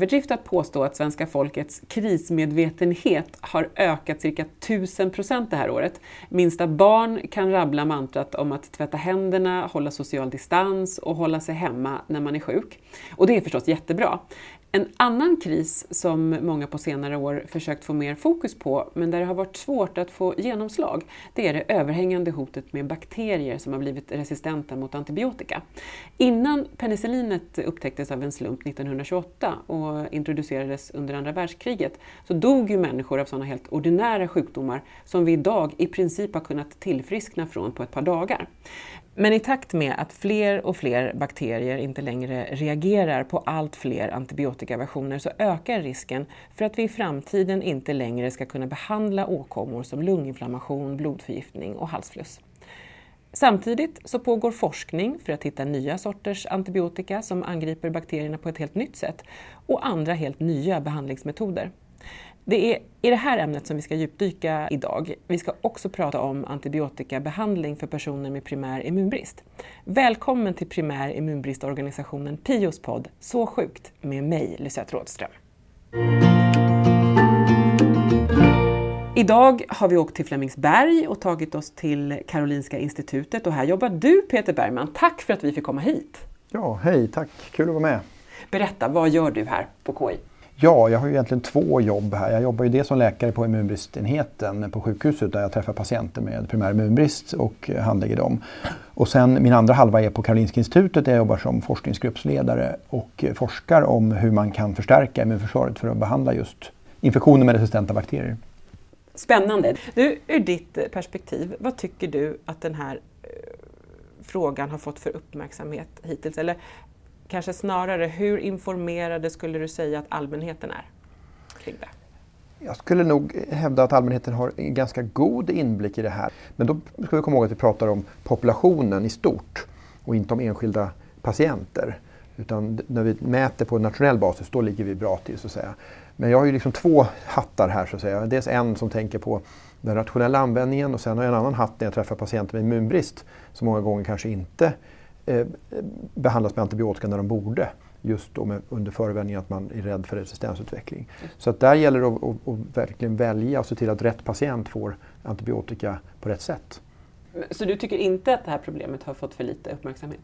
överdrift att påstå att svenska folkets krismedvetenhet har ökat cirka 1000 procent det här året. Minsta barn kan rabbla mantrat om att tvätta händerna, hålla social distans och hålla sig hemma när man är sjuk. Och det är förstås jättebra. En annan kris som många på senare år försökt få mer fokus på, men där det har varit svårt att få genomslag, det är det överhängande hotet med bakterier som har blivit resistenta mot antibiotika. Innan penicillinet upptäcktes av en slump 1928 och introducerades under andra världskriget, så dog ju människor av sådana helt ordinära sjukdomar som vi idag i princip har kunnat tillfriskna från på ett par dagar. Men i takt med att fler och fler bakterier inte längre reagerar på allt fler antibiotikaversioner så ökar risken för att vi i framtiden inte längre ska kunna behandla åkommor som lunginflammation, blodförgiftning och halsfluss. Samtidigt så pågår forskning för att hitta nya sorters antibiotika som angriper bakterierna på ett helt nytt sätt och andra helt nya behandlingsmetoder. Det är i det här ämnet som vi ska djupdyka idag. Vi ska också prata om antibiotikabehandling för personer med primär immunbrist. Välkommen till primär immunbristorganisationen Pios podd Så sjukt med mig, Lisette Rådström. Idag har vi åkt till Flemingsberg och tagit oss till Karolinska institutet och här jobbar du Peter Bergman. Tack för att vi fick komma hit. Ja, hej, tack. Kul att vara med. Berätta, vad gör du här på KI? Ja, jag har ju egentligen två jobb här. Jag jobbar ju dels som läkare på immunbristenheten på sjukhuset där jag träffar patienter med primär immunbrist och handlägger dem. Och sen min andra halva är på Karolinska institutet där jag jobbar som forskningsgruppsledare och forskar om hur man kan förstärka immunförsvaret för att behandla just infektioner med resistenta bakterier. Spännande. Du, ur ditt perspektiv, vad tycker du att den här eh, frågan har fått för uppmärksamhet hittills? Eller kanske snarare, hur informerade skulle du säga att allmänheten är kring det? Jag skulle nog hävda att allmänheten har en ganska god inblick i det här. Men då ska vi komma ihåg att vi pratar om populationen i stort och inte om enskilda patienter. Utan när vi mäter på nationell basis, då ligger vi bra till så att säga. Men jag har ju liksom två hattar här så att säga. Dels en som tänker på den rationella användningen och sen har jag en annan hatt när jag träffar patienter med immunbrist som många gånger kanske inte behandlas med antibiotika när de borde. Just då med, under förevändning att man är rädd för resistensutveckling. Så att där gäller det att, att, att verkligen välja och se till att rätt patient får antibiotika på rätt sätt. Så du tycker inte att det här problemet har fått för lite uppmärksamhet?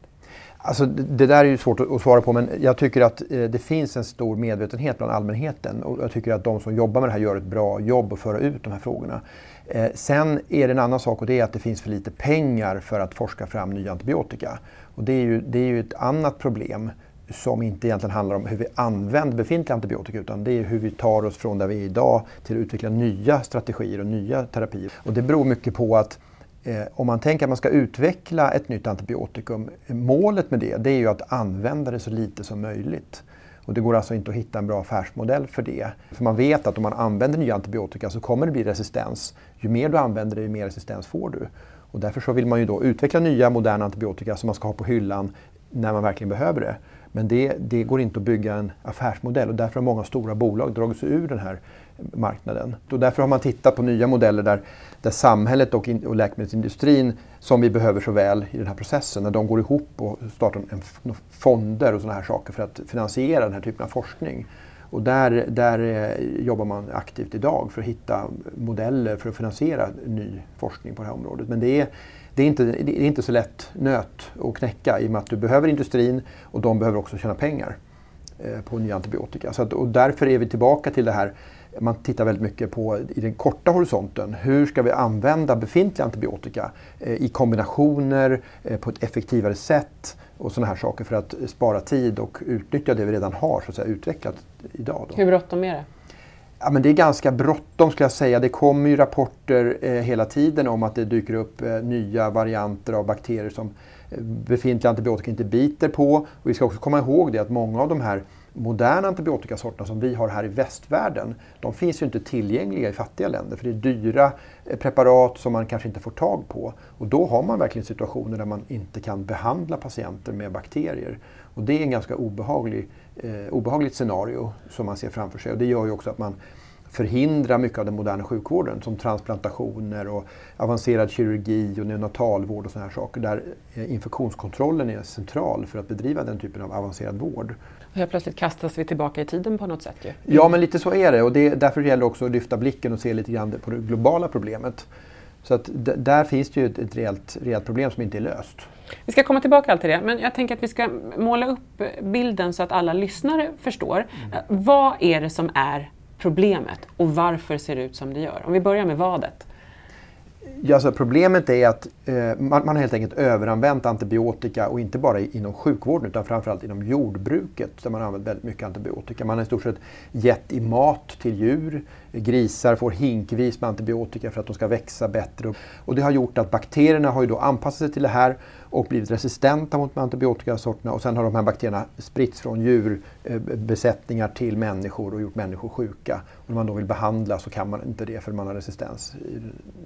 Alltså, det där är ju svårt att svara på men jag tycker att eh, det finns en stor medvetenhet bland allmänheten och jag tycker att de som jobbar med det här gör ett bra jobb att föra ut de här frågorna. Eh, sen är det en annan sak och det är att det finns för lite pengar för att forska fram nya antibiotika. Och det är ju, det är ju ett annat problem som inte egentligen handlar om hur vi använder befintlig antibiotika utan det är hur vi tar oss från där vi är idag till att utveckla nya strategier och nya terapier. Och det beror mycket på att Eh, om man tänker att man ska utveckla ett nytt antibiotikum, målet med det, det är ju att använda det så lite som möjligt. Och det går alltså inte att hitta en bra affärsmodell för det. För man vet att om man använder nya antibiotika så kommer det bli resistens. Ju mer du använder det, ju mer resistens får du. Och därför så vill man ju då utveckla nya moderna antibiotika som man ska ha på hyllan när man verkligen behöver det. Men det, det går inte att bygga en affärsmodell och därför har många stora bolag dragit sig ur den här marknaden. Och därför har man tittat på nya modeller där, där samhället och, in, och läkemedelsindustrin, som vi behöver så väl i den här processen, när de går ihop och startar en, fonder och sådana här saker för att finansiera den här typen av forskning. Och där, där eh, jobbar man aktivt idag för att hitta modeller för att finansiera ny forskning på det här området. Men det är, det är, inte, det är inte så lätt nöt att knäcka i och med att du behöver industrin och de behöver också tjäna pengar eh, på nya antibiotika. Så att, och därför är vi tillbaka till det här man tittar väldigt mycket på i den korta horisonten. Hur ska vi använda befintlig antibiotika eh, i kombinationer eh, på ett effektivare sätt och sådana här saker för att spara tid och utnyttja det vi redan har så att säga, utvecklat idag. Då. Hur bråttom är det? Ja, men det är ganska bråttom skulle jag säga. Det kommer ju rapporter eh, hela tiden om att det dyker upp eh, nya varianter av bakterier som eh, befintliga antibiotika inte biter på. Och vi ska också komma ihåg det att många av de här moderna antibiotikasorterna som vi har här i västvärlden, de finns ju inte tillgängliga i fattiga länder för det är dyra eh, preparat som man kanske inte får tag på. Och då har man verkligen situationer där man inte kan behandla patienter med bakterier. Och det är en ganska obehaglig, eh, obehagligt scenario som man ser framför sig och det gör ju också att man förhindra mycket av den moderna sjukvården som transplantationer och avancerad kirurgi och neonatalvård och sådana här saker där eh, infektionskontrollen är central för att bedriva den typen av avancerad vård. Och helt plötsligt kastas vi tillbaka i tiden på något sätt ju. Ja, men lite så är det och det, därför gäller det också att lyfta blicken och se lite grann på det globala problemet. Så att där finns det ju ett, ett rejält, rejält problem som inte är löst. Vi ska komma tillbaka till det, men jag tänker att vi ska måla upp bilden så att alla lyssnare förstår. Mm. Vad är det som är problemet och varför ser det ut som det gör? Om vi börjar med vadet. Ja, alltså problemet är att eh, man, man, har helt enkelt överanvänt antibiotika och inte bara inom sjukvården utan framförallt inom jordbruket där man har använt väldigt mycket antibiotika. Man har i stort sett gett i mat till djur. Grisar får hinkvis med antibiotika för att de ska växa bättre. Och det har gjort att bakterierna har ju då anpassat sig till det här och blivit resistenta mot antibiotikasorterna och sen har de här bakterierna spritts från djurbesättningar till människor och gjort människor sjuka. Och när man då vill behandla så kan man inte det för man har resistens.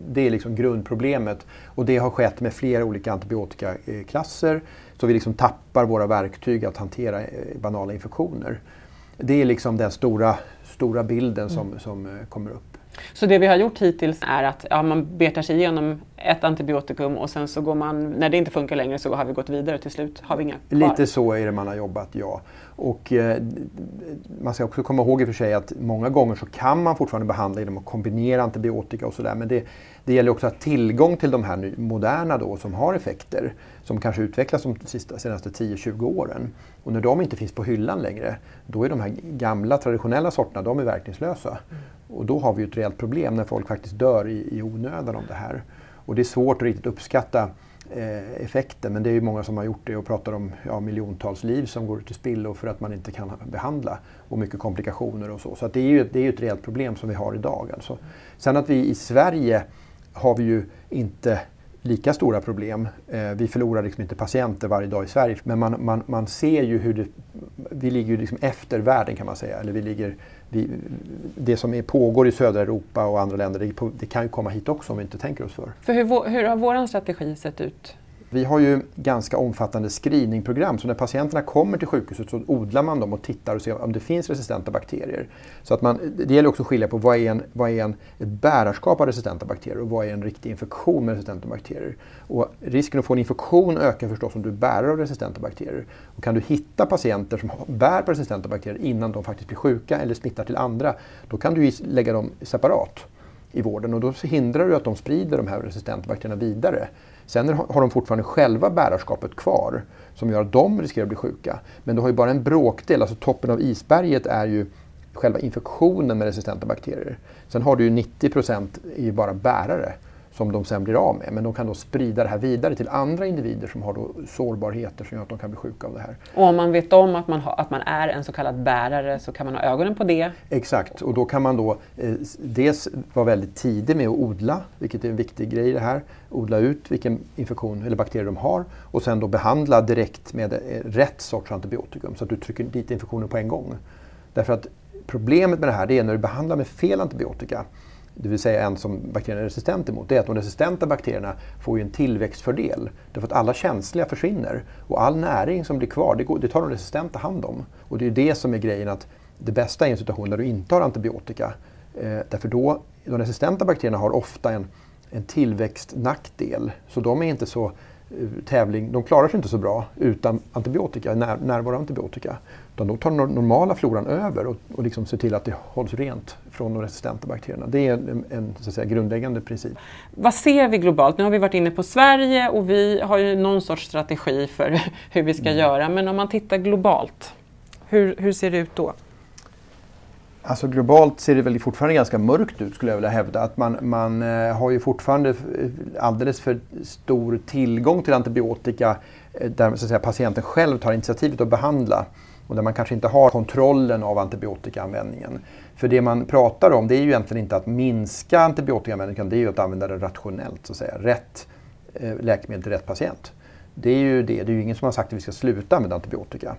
Det är liksom grundproblemet och det har skett med flera olika antibiotikaklasser så vi liksom tappar våra verktyg att hantera eh, banala infektioner. Det är liksom den stora, stora bilden som, mm. som eh, kommer upp. Så det vi har gjort hittills är att ja, man betar sig igenom ett antibiotikum och sen så går man, när det inte funkar längre så har vi gått vidare till slut har vi inga kvar. Lite så är det man har jobbat, ja. Och eh, man ska också komma ihåg i och för sig att många gånger så kan man fortfarande behandla genom att kombinera antibiotika och sådär. Men det, det gäller också att ha tillgång till de här moderna då som har effekter som kanske utvecklas de sista, senaste 10-20 åren. Och när de inte finns på hyllan längre, då är de här gamla traditionella sorterna de är verkningslösa. Och då har vi ett reellt problem när folk faktiskt dör i, i onödan av det här. Och det är svårt att riktigt uppskatta eh, effekten men det är ju många som har gjort det och pratar om ja, miljontals liv som går till spillo för att man inte kan behandla och mycket komplikationer och så. Så det är ju det är ett reellt problem som vi har idag. Alltså. Sen att vi i Sverige har vi ju inte lika stora problem. Eh, vi förlorar liksom inte patienter varje dag i Sverige men man, man, man ser ju hur det, vi ligger liksom efter världen kan man säga. Eller vi ligger, vi, det som är, pågår i södra Europa och andra länder det, det, kan ju komma hit också om vi inte tänker oss för. för hur, hur har vår strategi sett ut vi har ju ganska omfattande screeningprogram så när patienterna kommer till sjukhuset så odlar man dem och tittar och ser om det finns resistenta bakterier. Så att man, det gäller också att skilja på vad är, en, vad är en, ett bärarskap av resistenta bakterier och vad är en riktig infektion med resistenta bakterier. Och risken att få en infektion ökar förstås om du bär av resistenta bakterier. Och kan du hitta patienter som bär på resistenta bakterier innan de faktiskt blir sjuka eller smittar till andra, då kan du lägga dem separat i vården och då hindrar du att de sprider de här resistenta bakterierna vidare. Sen har de fortfarande själva bärarskapet kvar som gör att de riskerar att bli sjuka. Men du har ju bara en bråkdel, alltså toppen av isberget är ju själva infektionen med resistenta bakterier. Sen har du ju 90 procent är bara bärare som de sen blir av med. Men de kan då sprida det här vidare till andra individer som har då sårbarheter som gör att de kan bli sjuka av det här. Och om man vet om att man, har, att man är en så kallad bärare så kan man ha ögonen på det? Exakt, och då kan man då eh, dels vara väldigt tidig med att odla, vilket är en viktig grej i det här. Odla ut vilken infektion eller bakterier de har och sen då behandla direkt med eh, rätt sorts antibiotikum så att du trycker dit infektionen på en gång. Därför att problemet med det här är när du behandlar med fel antibiotika det vill säga en som bakterien är resistent emot, det är att de resistenta bakterierna får ju en tillväxtfördel. Därför att alla känsliga försvinner och all näring som blir kvar, det, går, det tar de resistenta hand om. Och det är det som är grejen att det bästa är en situation där du inte har antibiotika. Eh, därför då, de resistenta bakterierna har ofta en, en tillväxtnackdel. Så de är inte så tävling, de klarar sig inte så bra utan antibiotika, när, närvaro antibiotika. Utan då tar den normala floran över och, och liksom ser till att det hålls rent från de resistenta bakterierna. Det är en, en så att säga, grundläggande princip. Vad ser vi globalt? Nu har vi varit inne på Sverige och vi har ju någon sorts strategi för hur vi ska mm. göra. Men om man tittar globalt, hur, hur ser det ut då? Alltså globalt ser det väl fortfarande ganska mörkt ut skulle jag vilja hävda. Att man, man eh, har ju fortfarande eh, alldeles för stor tillgång till antibiotika eh, där så att säga, patienten själv tar initiativet att behandla och där man kanske inte har kontrollen av antibiotikaanvändningen. För det man pratar om det är ju egentligen inte att minska antibiotikaanvändningen utan det är ju att använda det rationellt, så att säga. rätt läkemedel till rätt patient. Det är ju det. Det är ju ingen som har sagt att vi ska sluta använda antibiotika.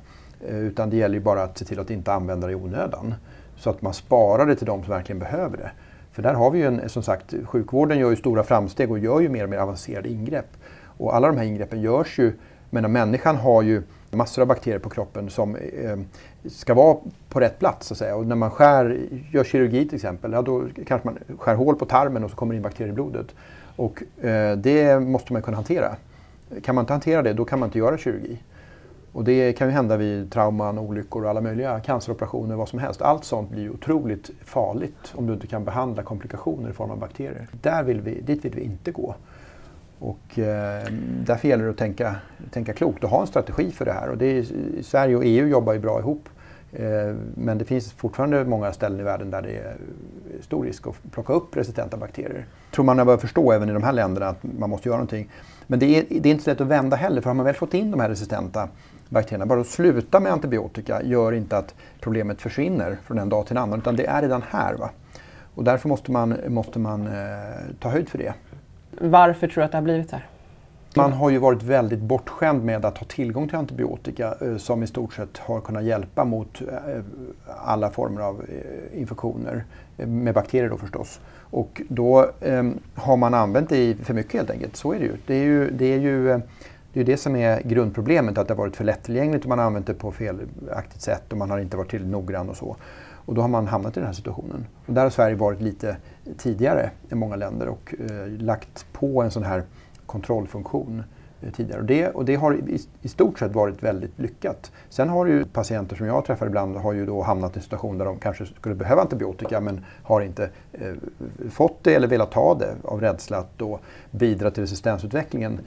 Utan det gäller ju bara att se till att inte använda det i onödan. Så att man sparar det till de som verkligen behöver det. För där har vi ju en, som sagt, sjukvården gör ju stora framsteg och gör ju mer och mer avancerade ingrepp. Och alla de här ingreppen görs ju, men människan har ju massor av bakterier på kroppen som eh, ska vara på rätt plats. Så att säga. Och när man skär, gör kirurgi till exempel, ja, då kanske man skär hål på tarmen och så kommer det in bakterier i blodet. Och eh, det måste man kunna hantera. Kan man inte hantera det, då kan man inte göra kirurgi. Och det kan ju hända vid trauman, olyckor och alla möjliga canceroperationer, vad som helst. Allt sånt blir otroligt farligt om du inte kan behandla komplikationer i form av bakterier. Där vill vi, dit vill vi inte gå. Och eh, därför gäller det att tänka, tänka klokt och ha en strategi för det här. Och det är, Sverige och EU jobbar ju bra ihop. Eh, men det finns fortfarande många ställen i världen där det är stor risk att plocka upp resistenta bakterier. Tror man har förstå även i de här länderna att man måste göra någonting. Men det är, det är inte så lätt att vända heller för har man väl fått in de här resistenta bakterierna, bara att sluta med antibiotika gör inte att problemet försvinner från en dag till en annan utan det är redan här. Va? Och därför måste man, måste man eh, ta höjd för det. Varför tror du att det har blivit så här? Man har ju varit väldigt bortskämd med att ha tillgång till antibiotika eh, som i stort sett har kunnat hjälpa mot eh, alla former av eh, infektioner, med bakterier då förstås. Och då eh, har man använt det för mycket helt enkelt, så är det ju. Det är ju, det är ju det är det som är grundproblemet, att det har varit för lättillgängligt och man har använt det på felaktigt sätt och man har inte varit tillräckligt noggrann och så. Och då har man hamnat i den här situationen. Och där har Sverige varit lite tidigare än många länder och eh, lagt på en sån här kontrollfunktion eh, tidigare. Och det, och det har i, i, stort sett varit väldigt lyckat. Sen har ju patienter som jag träffar ibland har ju då hamnat i en situation där de kanske skulle behöva antibiotika men har inte eh, fått det eller velat ta det av rädsla att då bidra till resistensutvecklingen.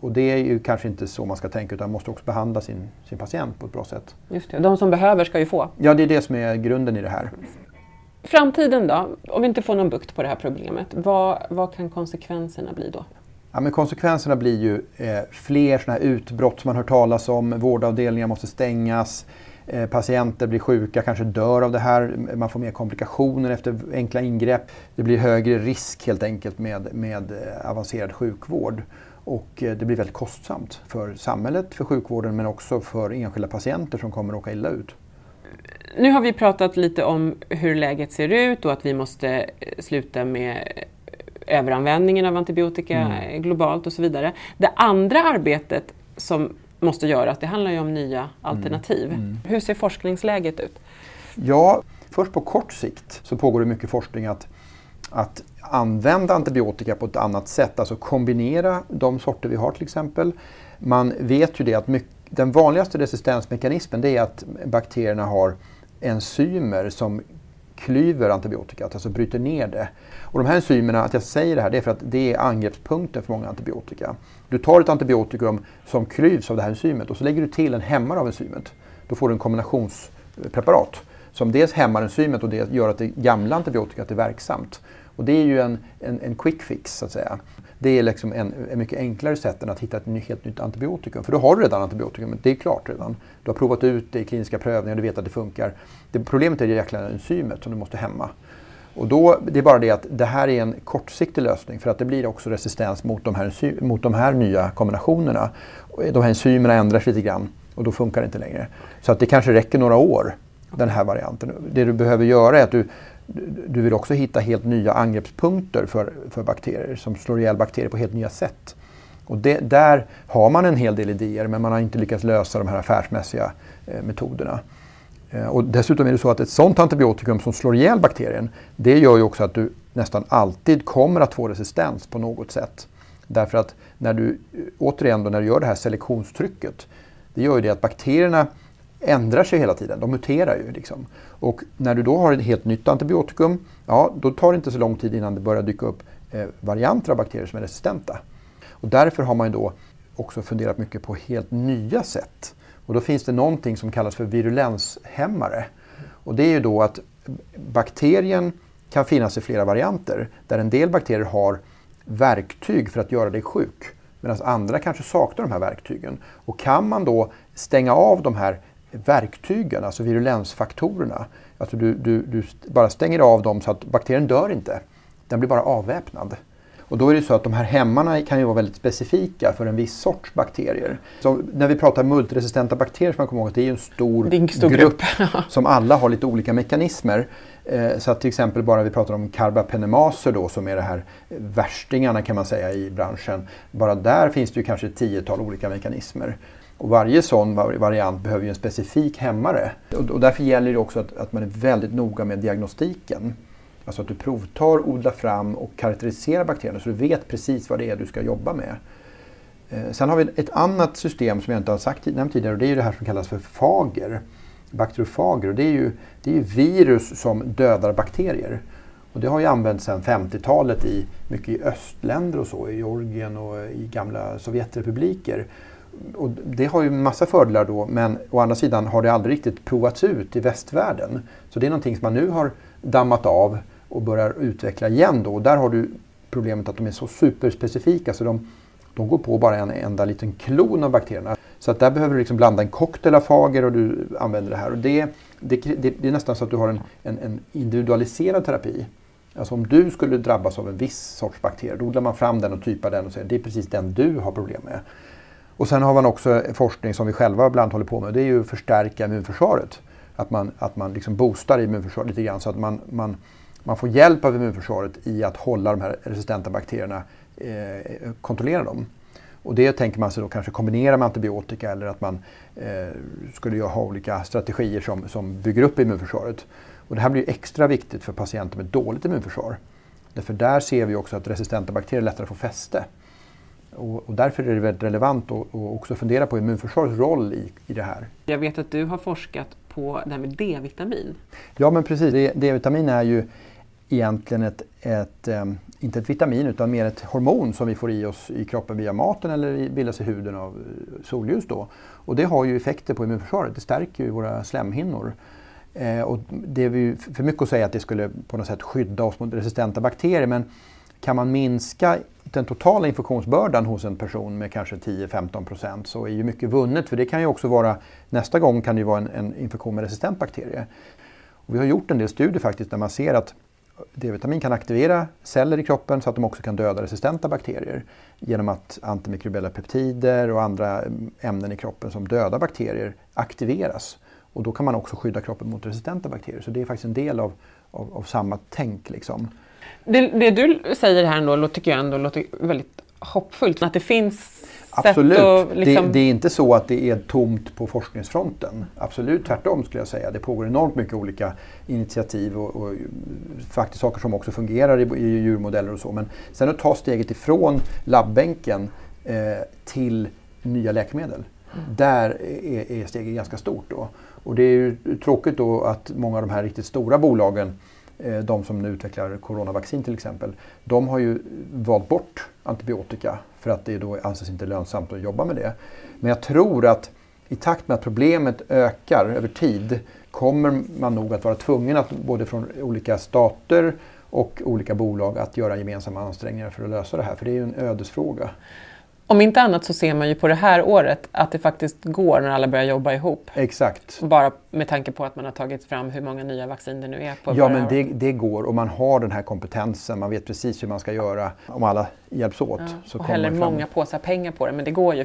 Och det är ju kanske inte så man ska tänka utan man måste också behandla sin, sin patient på ett bra sätt. Just det, de som behöver ska ju få. Ja, det är det som är grunden i det här. Framtiden då? Om vi inte får någon bukt på det här problemet, vad, vad kan konsekvenserna bli då? Ja, men konsekvenserna blir ju eh, fler sådana här utbrott som man hör talas om. Vårdavdelningar måste stängas. Eh, patienter blir sjuka, kanske dör av det här. Man får mer komplikationer efter enkla ingrepp. Det blir högre risk helt enkelt med, med eh, avancerad sjukvård. Och eh, det blir väldigt kostsamt för samhället, för sjukvården men också för enskilda patienter som kommer att åka illa ut. Nu har vi pratat lite om hur läget ser ut och att vi måste eh, sluta med överanvändningen av antibiotika mm. globalt och så vidare. Det andra arbetet som måste göras, det handlar ju om nya alternativ. Mm. Mm. Hur ser forskningsläget ut? Ja, först på kort sikt så pågår det mycket forskning att, att använda antibiotika på ett annat sätt, alltså kombinera de sorter vi har till exempel. Man vet ju det att mycket, den vanligaste resistensmekanismen det är att bakterierna har enzymer som klyver antibiotikat, alltså bryter ner det. Och de här enzymerna, att jag säger det här, det är för att det är angreppspunkten för många antibiotika. Du tar ett antibiotikum som klyvs av det här enzymet och så lägger du till en hämmare av enzymet. Då får du en kombinationspreparat som dels hämmar enzymet och det gör att det gamla antibiotikat är verksamt. Och det är ju en, en, en quick fix så att säga. Det är liksom en, en mycket enklare sätt än att hitta ett helt nytt antibiotikum. För då har du redan antibiotikum, det är klart redan. Du har provat ut det i kliniska prövningar, du vet att det funkar. Det, problemet är det jäkla enzymet som du måste hämma. Och då, det är bara det att det här är en kortsiktig lösning för att det blir också resistens mot de här, mot de här nya kombinationerna. De här enzymerna ändrar sig lite grann och då funkar det inte längre. Så att det kanske räcker några år, den här varianten. Det du behöver göra är att du du vill också hitta helt nya angreppspunkter för, för bakterier som slår ihjäl bakterier på helt nya sätt. Och det, där har man en hel del idéer men man har inte lyckats lösa de här affärsmässiga eh, metoderna. Eh, och dessutom är det så att ett sådant antibiotikum som slår ihjäl bakterien det gör ju också att du nästan alltid kommer att få resistens på något sätt. Därför att när du, eh, återigen då, när du gör det här selektionstrycket det gör ju det att bakterierna ändrar sig hela tiden, de muterar ju. Liksom. Och när du då har ett helt nytt antibiotikum, ja då tar det inte så lång tid innan det börjar dyka upp eh, varianter av bakterier som är resistenta. Och därför har man då också funderat mycket på helt nya sätt. Och då finns det någonting som kallas för virulenshämmare. Och det är ju då att bakterien kan finnas i flera varianter där en del bakterier har verktyg för att göra dig sjuk medan andra kanske saknar de här verktygen. Och kan man då stänga av de här verktygen, alltså virulensfaktorerna. Alltså du, du, du bara stänger av dem så att bakterien dör inte. Den blir bara avväpnad. Och då är det så att de här hämmarna kan ju vara väldigt specifika för en viss sorts bakterier. Så när vi pratar multiresistenta bakterier så man kommer ihåg att det är en stor, en stor grupp, grupp som alla har lite olika mekanismer. Eh, så att till exempel bara vi pratar om carbapenemaser då som är det här värstingarna kan man säga i branschen. Bara där finns det ju kanske ett tiotal olika mekanismer. Och varje sån variant behöver ju en specifik hämmare. Och, och därför gäller det också att, att man är väldigt noga med diagnostiken. Alltså att du provtar, odlar fram och karaktäriserar bakterierna så du vet precis vad det är du ska jobba med. Eh, sen har vi ett annat system som jag inte har sagt, nämnt tidigare och det är ju det här som kallas för fager. Bakteriofager och det är ju, det är ju virus som dödar bakterier. Och det har ju använts sedan 50-talet i mycket i östländer och så, i Georgien och i gamla Sovjetrepubliker. Och det har ju massa fördelar då men å andra sidan har det aldrig riktigt provats ut i västvärlden. Så det är någonting som man nu har dammat av och börjar utveckla igen då. Och där har du problemet att de är så superspecifika så de, de går på bara en enda liten klon av bakterierna. Så att där behöver du liksom blanda en cocktail av fager och du använder det här. Och det, det, det, det är nästan så att du har en, en, en, individualiserad terapi. Alltså om du skulle drabbas av en viss sorts bakterie, då odlar man fram den och typar den och säger det är precis den du har problem med. Och sen har man också forskning som vi själva ibland håller på med, det är ju att förstärka immunförsvaret. Att man, att man liksom boostar immunförsvaret lite grann så att man, man, man får hjälp av immunförsvaret i att hålla de här resistenta bakterierna, eh, kontrollera dem. Och det tänker man sig då kanske kombinera med antibiotika eller att man eh, skulle ha olika strategier som, som bygger upp immunförsvaret. Och det här blir extra viktigt för patienter med dåligt immunförsvar. Därför där ser vi också att resistenta bakterier lättare får fäste. Och, och därför är det väldigt relevant att också fundera på immunförsvarets roll i, i det här. Jag vet att du har forskat på det här med D-vitamin. Ja men precis, D-vitamin är ju egentligen ett, ett, um, inte ett vitamin utan mer ett hormon som vi får i oss i kroppen via maten eller bildas i huden av eh, solljus. Då. Och det har ju effekter på immunförsvaret, det stärker ju våra slemhinnor. Eh, och det är för mycket att säga att det skulle på något sätt skydda oss mot resistenta bakterier men kan man minska den totala infektionsbördan hos en person med kanske 10-15 procent så är ju mycket vunnet. För det kan ju också vara, nästa gång kan det ju vara en, en infektion med resistent bakterie. Och vi har gjort en del studier faktiskt där man ser att D-vitamin kan aktivera celler i kroppen så att de också kan döda resistenta bakterier genom att antimikrobiella peptider och andra ämnen i kroppen som dödar bakterier aktiveras. Och då kan man också skydda kroppen mot resistenta bakterier. Så det är faktiskt en del av, av, av samma tänk. Liksom. Det, det, du säger här ändå tycker jag ändå låter väldigt hoppfullt. Att det finns Absolut. Att, liksom... det, det, är inte så att det är tomt på forskningsfronten. Absolut tvärtom skulle jag säga. Det pågår enormt mycket olika initiativ och, och faktiskt saker som också fungerar i, i djurmodeller och så. Men sen att ta steget ifrån labbänken eh, till nya läkemedel. Mm. Där är, är steget ganska stort. Då. Och det är ju tråkigt då att många av de här riktigt stora bolagen Eh, de som nu utvecklar coronavaccin till exempel, de har ju valt bort antibiotika för att det då anses inte lönsamt att jobba med det. Men jag tror att i takt med att problemet ökar över tid kommer man nog att vara tvungen att både från olika stater och olika bolag att göra gemensamma ansträngningar för att lösa det här. För det är ju en ödesfråga. Om inte annat så ser man ju på det här året att det faktiskt går när alla börjar jobba ihop. Exakt. Bara med tanke på att man har tagit fram hur många nya vaccin det nu är. På ja, men det, det, går och man har den här kompetensen. Man vet precis hur man ska göra om alla hjälps åt. Ja, så och häller många påsar pengar på det, men det går ju.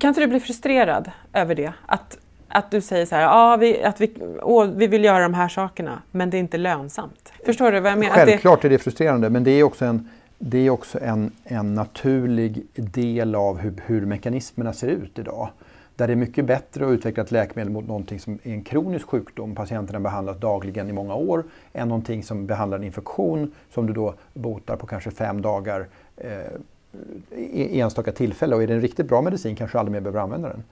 Kan inte du bli frustrerad över det? Att, att du säger så här, ja, vi, att vi, åh, vi vill göra de här sakerna, men det är inte lönsamt. Förstår du vad jag menar? Självklart är det frustrerande, men det är också en det är också en, en naturlig del av hur, hur mekanismerna ser ut idag. Där det är mycket bättre att utveckla ett läkemedel mot någonting som är en kronisk sjukdom, patienterna behandlas dagligen i många år, än någonting som behandlar en infektion som du då botar på kanske fem dagar eh, enstaka tillfälle. Och är det en riktigt bra medicin kanske du aldrig mer behöver använda den.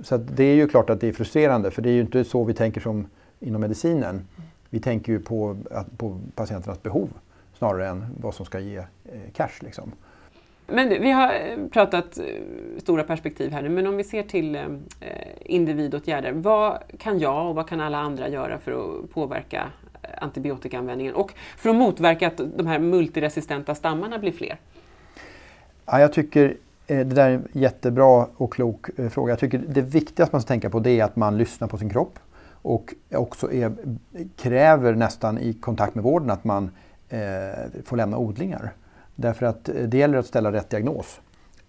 Så det är ju klart att det är frustrerande för det är ju inte så vi tänker som inom medicinen. Vi tänker ju på, på patienternas behov snarare än vad som ska ge eh, cash. Liksom. Men vi har eh, pratat eh, stora perspektiv här nu, men om vi ser till individåtgärder. Vad kan jag och vad kan alla andra göra för att påverka antibiotikaanvändningen och för att motverka att de här multiresistenta stammarna blir fler? Ja, jag tycker det där är en jättebra och klok fråga. Jag tycker det viktigaste man ska tänka på det är att man lyssnar på sin kropp och också är, kräver nästan i kontakt med vården att man Eh, får lämna odlingar. Därför att eh, det gäller att ställa rätt diagnos.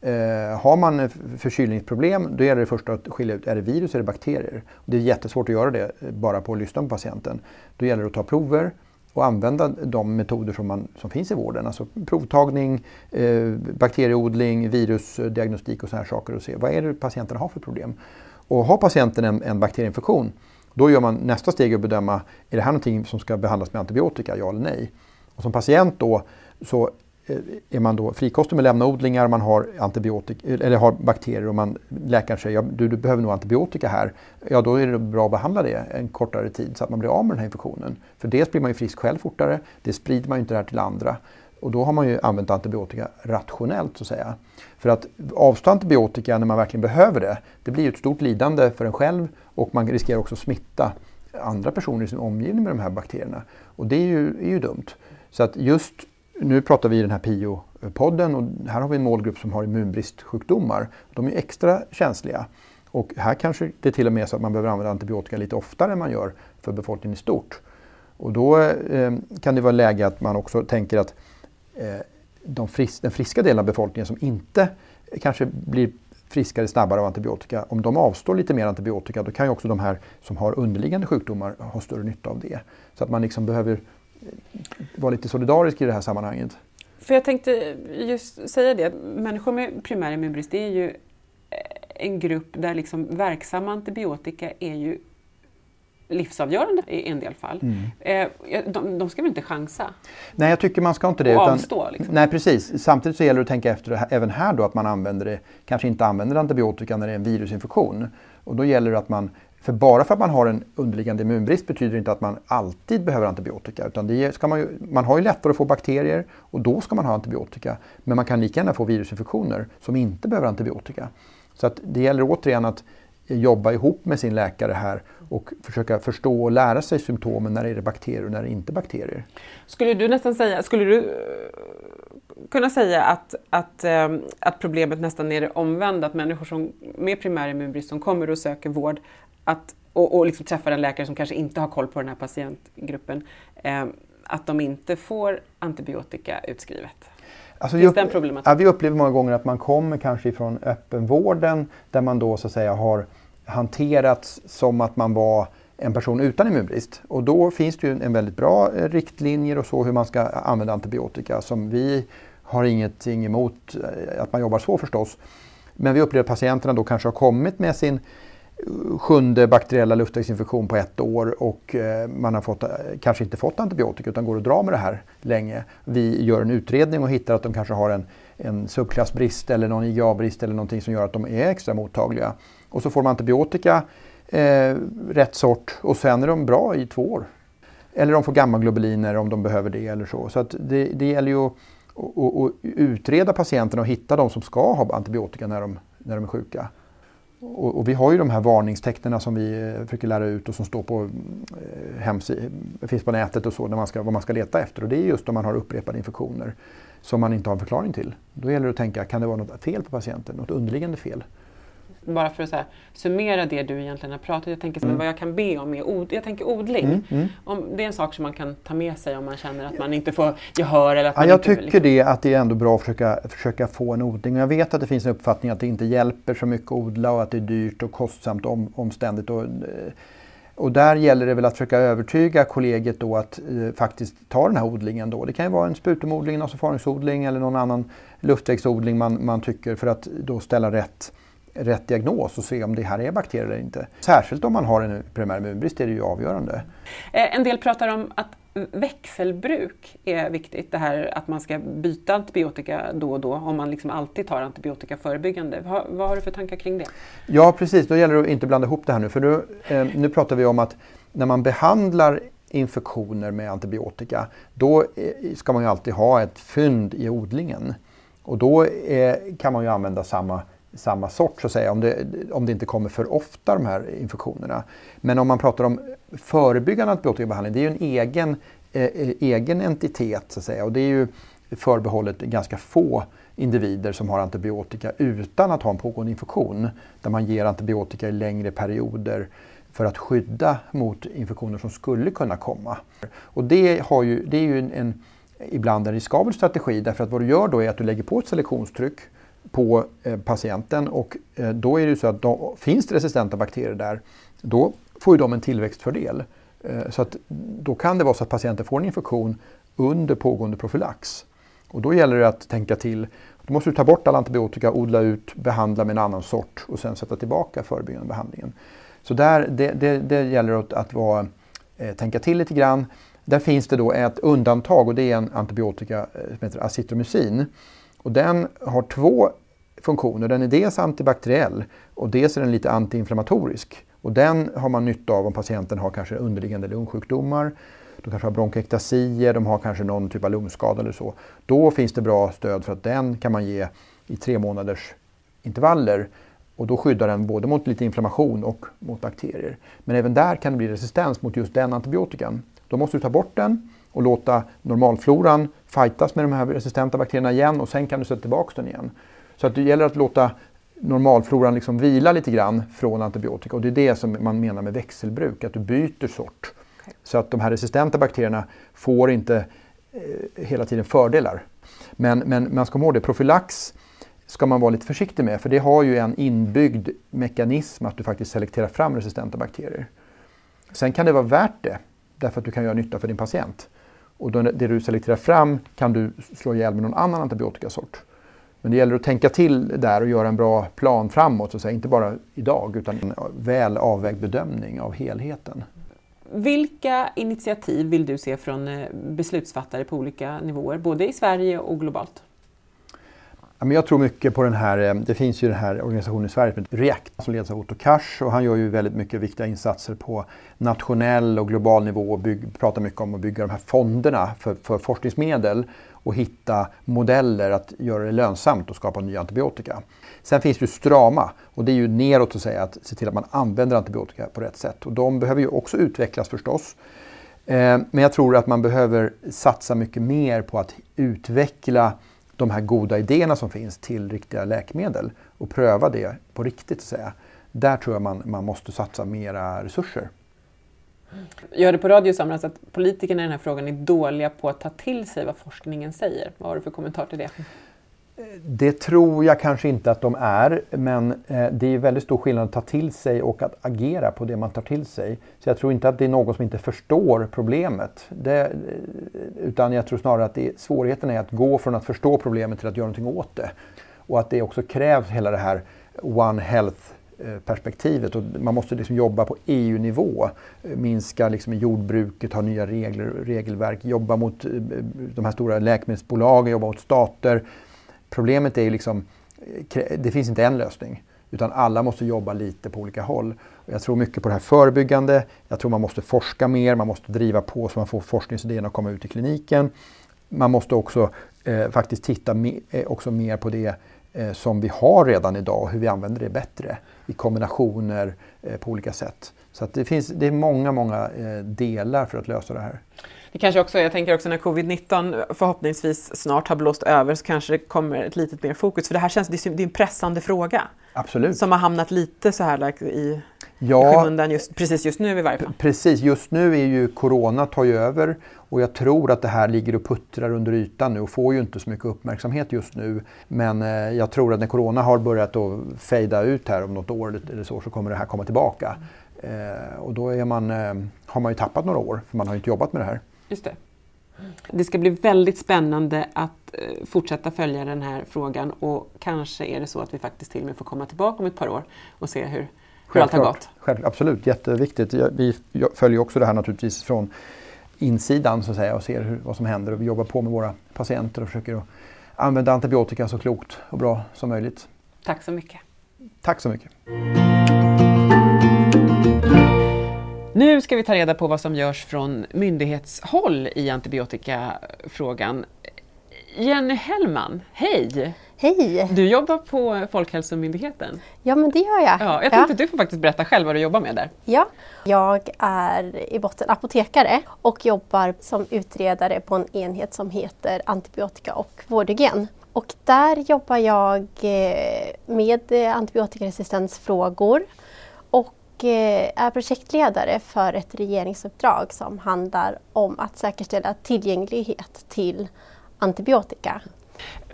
Eh, har man förkylningsproblem då gäller det först att skilja ut, är det virus eller bakterier? Det är jättesvårt att göra det eh, bara på att lyssna på patienten. Då gäller det att ta prover och använda de metoder som, man, som finns i vården. Alltså provtagning, eh, bakterieodling, virusdiagnostik och sådana här saker och se vad är det patienten har för problem. Och har patienten en, en bakterieinfektion då gör man nästa steg att bedöma, är det här någonting som ska behandlas med antibiotika, ja eller nej? Och som patient då så eh, är man då frikostig med lämnaodlingar, man har, antibiotika, eller har bakterier och man, läkaren säger ja, du, du behöver nog antibiotika här. Ja, då är det bra att behandla det en kortare tid så att man blir av med den här infektionen. För dels blir man ju frisk själv fortare, det sprider man ju inte det här till andra. Och då har man ju använt antibiotika rationellt så att säga. För att avstå antibiotika när man verkligen behöver det, det blir ett stort lidande för en själv och man riskerar också att smitta andra personer i sin omgivning med de här bakterierna. Och det är ju, är ju dumt. Så att just nu pratar vi i den här PIO-podden och här har vi en målgrupp som har immunbristsjukdomar. De är extra känsliga. Och här kanske det till och med är så att man behöver använda antibiotika lite oftare än man gör för befolkningen i stort. Och då eh, kan det vara läge att man också tänker att eh, de fris den friska delen av befolkningen som inte kanske blir friskare snabbare av antibiotika, om de avstår lite mer antibiotika då kan ju också de här som har underliggande sjukdomar ha större nytta av det. Så att man liksom behöver vara lite solidarisk i det här sammanhanget. För jag tänkte just säga det, människor med primär immunbrist det är ju en grupp där liksom verksam antibiotika är ju livsavgörande i en del fall. Mm. Eh, de, de, ska väl inte chansa? Nej, jag tycker man ska inte det. Och utan, avstå? Liksom. Nej, precis. Samtidigt så gäller det att tänka efter även här då att man använder det, kanske inte använder antibiotika när det är en virusinfektion. Och då gäller det att man för bara för att man har en underliggande immunbrist betyder det inte att man alltid behöver antibiotika. Utan det ska man, ju, man har ju lättare att få bakterier och då ska man ha antibiotika. Men man kan lika gärna få virusinfektioner som inte behöver antibiotika. Så att det gäller återigen att jobba ihop med sin läkare här och försöka förstå och lära sig symptomen. När är det bakterier och när är det inte bakterier? Skulle du nästan säga, skulle du eh, kunna säga att, att, ehm, att problemet nästan är det omvända, att människor som, med primär immunbrist som kommer och söker vård att, och, och liksom träffar en läkare som kanske inte har koll på den här patientgruppen, eh, att de inte får antibiotika utskrivet? Alltså, Finns den problematiken? Ja, vi upplever många gånger att man kommer kanske från öppenvården där man då så att säga har hanterats som att man var en person utan immunbrist. Och då finns det ju en väldigt bra eh, riktlinjer och så hur man ska använda antibiotika som vi har ingenting emot eh, att man jobbar så förstås. Men vi upplever att patienterna då kanske har kommit med sin sjunde bakteriella luftvägsinfektion på ett år och eh, man har fått, eh, kanske inte fått antibiotika utan går och drar med det här länge. Vi gör en utredning och hittar att de kanske har en, en subklassbrist eller någon IgA-brist eller någonting som gör att de är extra mottagliga. Och så får de antibiotika, eh, rätt sort och sen är de bra i två år. Eller de får gammaglobuliner om de behöver det eller så. Så det, det gäller ju att, att, att utreda patienterna och hitta de som ska ha antibiotika när de, när de är sjuka. Och, och, vi har ju de här varningstecknen som vi eh, försöker lära ut och som står på eh, finns på nätet och så, där man ska, vad man ska leta efter. Och det är just om man har upprepade infektioner som man inte har en förklaring till. Då gäller det att tänka, kan det vara något fel på patienten? Något underliggande fel? Bara för att så här, summera det du egentligen har pratat Jag tänker mm. vad jag kan be om är od jag tänker odling. Mm, mm. Om, det är en sak som man kan ta med sig om man känner att man inte får gehör. Eller att ja, man jag inte, tycker liksom... det att det är ändå bra att försöka, försöka få en odling. jag vet att det finns en uppfattning att det inte hjälper så mycket att odla och att det är dyrt och kostsamt och om, omständigt. Och, eh, och där gäller det väl att försöka övertyga kollegiet då att eh, faktiskt ta den här odlingen. Då. Det kan ju vara en sputumodling, en nasofaringsodling eller någon annan luftvägsodling man, man tycker för att då ställa rätt rätt diagnos och se om det här är bakterier eller inte. Särskilt om man har en primär immunbrist är det ju avgörande. Eh, en del pratar om att växelbruk är viktigt. Det här att man ska byta antibiotika då och då om man liksom alltid tar antibiotika förebyggande. Vad, vad har du för tankar kring det? Ja precis, då gäller det att inte blanda ihop det här nu. För nu, eh, nu pratar vi om att när man behandlar infektioner med antibiotika då eh, ska man ju alltid ha ett fynd i odlingen. Och då eh, kan man ju använda samma samma sort så att säga, om det, om det inte kommer för ofta de här infektionerna. Men om man pratar om förebyggande antibiotikabehandling, det är ju en egen, eh, egen entitet så att säga och det är ju förbehållet ganska få individer som har antibiotika utan att ha en pågående infektion. Där man ger antibiotika i längre perioder för att skydda mot infektioner som skulle kunna komma. Och det, har ju, det är ju en, en ibland en riskabel strategi därför att vad du gör då är att du lägger på ett selektionstryck på eh, patienten och eh, då är det så att de, finns det resistenta bakterier där, då får ju de en tillväxtfördel. Eh, så att då kan det vara så att patienten får en infektion under pågående profylax. Och då gäller det att tänka till. Då måste du ta bort all antibiotika, odla ut, behandla med en annan sort och sen sätta tillbaka förebyggande behandlingen. Så där, det, det, det gäller att, att vara, eh, tänka till lite grann. Där finns det då ett undantag och det är en antibiotika som heter acitromycin. Och den har två funktioner. Den är dels antibakteriell och dels är den lite antiinflammatorisk. Och den har man nytta av om patienten har kanske underliggande lungsjukdomar. De kanske har bronkektasier, de har kanske någon typ av lungskada eller så. Då finns det bra stöd för att den kan man ge i tre månaders intervaller. Och då skyddar den både mot lite inflammation och mot bakterier. Men även där kan det bli resistens mot just den antibiotikan. Då måste du ta bort den och låta normalfloran fightas med de här resistenta bakterierna igen och sen kan du sätta tillbaka den igen. Så att det gäller att låta normalfloran liksom vila lite grann från antibiotika och det är det som man menar med växelbruk, att du byter sort. Okay. Så att de här resistenta bakterierna får inte eh, hela tiden fördelar. Men, men man ska komma ihåg det, profylax ska man vara lite försiktig med för det har ju en inbyggd mekanism att du faktiskt selekterar fram resistenta bakterier. Sen kan det vara värt det därför att du kan göra nytta för din patient. Och då, det du selekterar fram kan du slå ihjäl med någon annan antibiotikasort. Men det gäller att tänka till där och göra en bra plan framåt, så att säga. inte bara idag utan en väl avvägd bedömning av helheten. Vilka initiativ vill du se från eh, beslutsfattare på olika nivåer, både i Sverige och globalt? Jag tror mycket på den här, eh, det finns ju den här organisationen i Sverige som heter REACT som leds av Otto Kars och han gör ju väldigt mycket viktiga insatser på nationell och global nivå och bygg, pratar mycket om att bygga de här fonderna för, för forskningsmedel och hitta modeller att göra det lönsamt att skapa ny antibiotika. Sen finns det ju Strama och det är ju neråt att säga att se till att man använder antibiotika på rätt sätt och de behöver ju också utvecklas förstås. Eh, men jag tror att man behöver satsa mycket mer på att utveckla de här goda idéerna som finns till riktiga läkemedel och pröva det på riktigt. Så säga. Där tror jag man, man måste satsa mera resurser. Jag hörde på radio i somras att politikerna i den här frågan är dåliga på att ta till sig vad forskningen säger. Vad har du för kommentar till det? Det tror jag kanske inte att de är, men eh, det är väldigt stor skillnad att ta till sig och att agera på det man tar till sig. Så jag tror inte att det är någon som inte förstår problemet. Det, eh, utan jag tror snarare att det, svårigheten är att gå från att förstå problemet till att göra någonting åt det. Och att det också krävs hela det här One Health-perspektivet. Eh, och man måste liksom jobba på EU-nivå. Minska liksom i jordbruket, ha nya regler, regelverk, jobba mot de här stora läkemedelsbolagen, jobba mot stater. Problemet är ju liksom, eh, det finns inte en lösning. Utan alla måste jobba lite på olika håll. Jag tror mycket på det här förebyggande. Jag tror man måste forska mer, man måste driva på så man får forskningsidéerna att komma ut i kliniken. Man måste också eh, faktiskt titta me eh, också mer på det eh, som vi har redan idag och hur vi använder det bättre i kombinationer eh, på olika sätt. Så att det, finns, det är många, många eh, delar för att lösa det här. Det kanske också, jag tänker också när covid-19 förhoppningsvis snart har blåst över så kanske det kommer ett litet mer fokus. För det här känns, det är en pressande fråga. Absolut. Som har hamnat lite så här like, i ja, skymundan just, precis just nu i varje fall. Precis, just nu är ju Corona tar ju över och jag tror att det här ligger och puttrar under ytan nu och får ju inte så mycket uppmärksamhet just nu. Men eh, jag tror att när Corona har börjat att fejda ut här om något år eller så, så kommer det här komma tillbaka. Eh, och då är man, eh, har man ju tappat några år för man har inte jobbat med det här. Just det. Det ska bli väldigt spännande att eh, fortsätta följa den här frågan och kanske är det så att vi faktiskt till och med får komma tillbaka om ett par år och se hur, hur allt har gått. Självklart, absolut, jätteviktigt. Vi följer också det här naturligtvis från insidan så att säga och ser hur, vad som händer och vi jobbar på med våra patienter och försöker använda antibiotika så klokt och bra som möjligt. Tack så mycket. Tack så mycket. Nu ska vi ta reda på vad som görs från myndighetshåll i antibiotikafrågan. Jenny Hellman, hej! Hej! Du jobbar på Folkhälsomyndigheten. Ja, men det gör jag. Ja, jag tänkte ja. att du får faktiskt berätta själv vad du jobbar med där. Ja, jag är i botten apotekare och jobbar som utredare på en enhet som heter antibiotika och vårdhygien. Och där jobbar jag eh, med antibiotikaresistensfrågor Eh, är projektledare för ett regeringsuppdrag som handlar om att säkerställa tillgänglighet till antibiotika.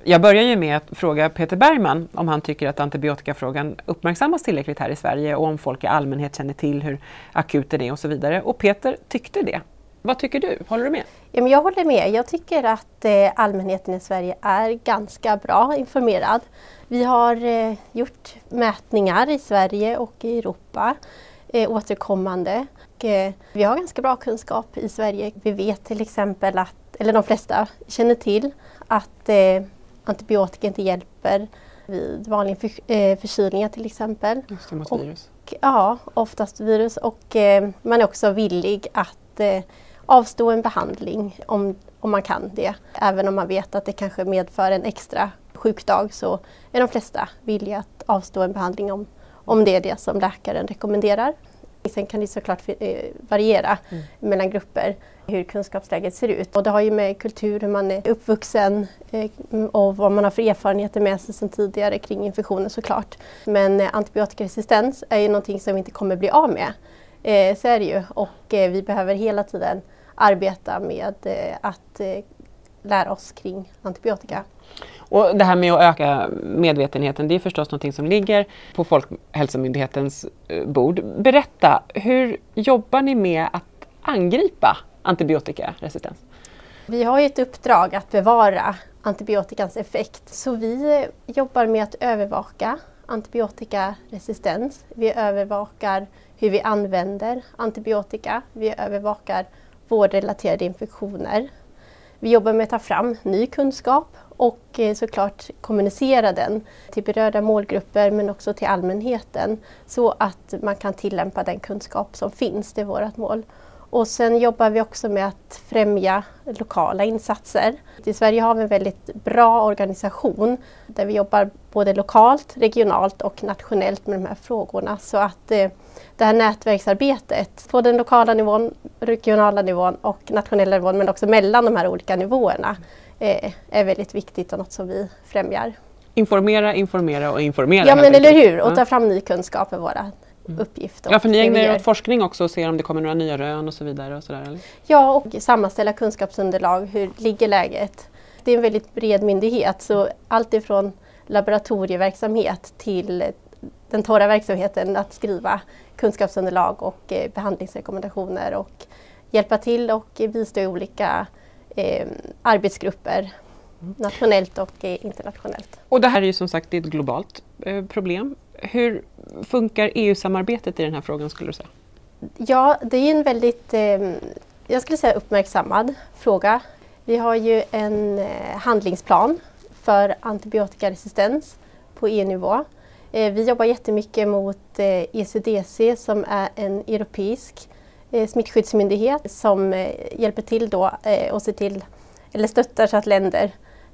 Jag börjar ju med att fråga Peter Bergman om han tycker att antibiotikafrågan uppmärksammas tillräckligt här i Sverige och om folk i allmänhet känner till hur akut den är och så vidare. Och Peter tyckte det. Vad tycker du? Håller du med? Ja, men jag håller med. Jag tycker att eh, allmänheten i Sverige är ganska bra informerad. Vi har eh, gjort mätningar i Sverige och i Europa eh, återkommande. Och, vi har ganska bra kunskap i Sverige. Vi vet till exempel att, eller de flesta känner till att antibiotika inte hjälper vid vanliga för, eh, förkylningar till exempel. Just det, mot Och- virus. Ja, oftast virus och man är också villig att avstå en behandling om, om man kan det. Även om man vet att det kanske medför en extra sjukdag så är de flesta villiga att avstå en behandling om, om det är det som läkaren rekommenderar. Sen kan det såklart eh, variera mellan grupper hur kunskapsläget ser ut. Och det har ju med kultur, hur man är uppvuxen eh, och vad man har för erfarenheter med sig sedan tidigare kring infektioner såklart. Men eh, antibiotikaresistens är ju någonting som vi inte kommer bli av med. Så är det ju och vi behöver hela tiden arbeta med eh, att eh, lära oss kring antibiotika. Och det här med att öka medvetenheten, det är förstås någonting som ligger på Folkhälsomyndighetens eh, bord. Berätta, hur jobbar ni med att angripa antibiotikaresistens? Vi har ju ett uppdrag att bevara antibiotikans effekt så vi jobbar med att övervaka antibiotikaresistens. Vi övervakar hur vi använder antibiotika. Vi övervakar vårdrelaterade infektioner. Vi jobbar med att ta fram ny kunskap och eh, såklart kommunicera den till berörda målgrupper men också till allmänheten så att man kan tillämpa den kunskap som finns. Det är vårt mål. Och sen jobbar vi också med att främja lokala insatser. I Sverige har vi en väldigt bra organisation där vi jobbar både lokalt, regionalt och nationellt med de här frågorna. Så att eh, det här nätverksarbetet på den lokala nivån, regionala nivån och nationella nivån men också mellan de här olika nivåerna eh, är väldigt viktigt och något som vi främjar. Informera, informera och informera. Ja men eller hur, och ta fram ny kunskap är våra uppgift. och Ja, för ni ägnar er åt forskning också och ser om det kommer några nya rön och så vidare. Och sådär, eller? Ja, och sammanställa kunskapsunderlag. Hur ligger läget? Det är en väldigt bred myndighet så allt ifrån laboratorieverksamhet till den torra verksamheten att skriva kunskapsunderlag och eh, behandlingsrekommendationer och hjälpa till och bistå i olika eh, arbetsgrupper nationellt och eh, internationellt. Och det här är ju som sagt ett globalt eh, problem. Hur funkar EU-samarbetet i den här frågan skulle du säga? Ja, det är en väldigt, ehm, jag skulle säga uppmärksammad fråga. Vi har ju en eh, handlingsplan för antibiotikaresistens på EU-nivå. Eh, vi jobbar jättemycket mot eh, ECDC som är en europeisk smittskyddsmyndighet som hjälper till då och ser till, eller stöttar så att länder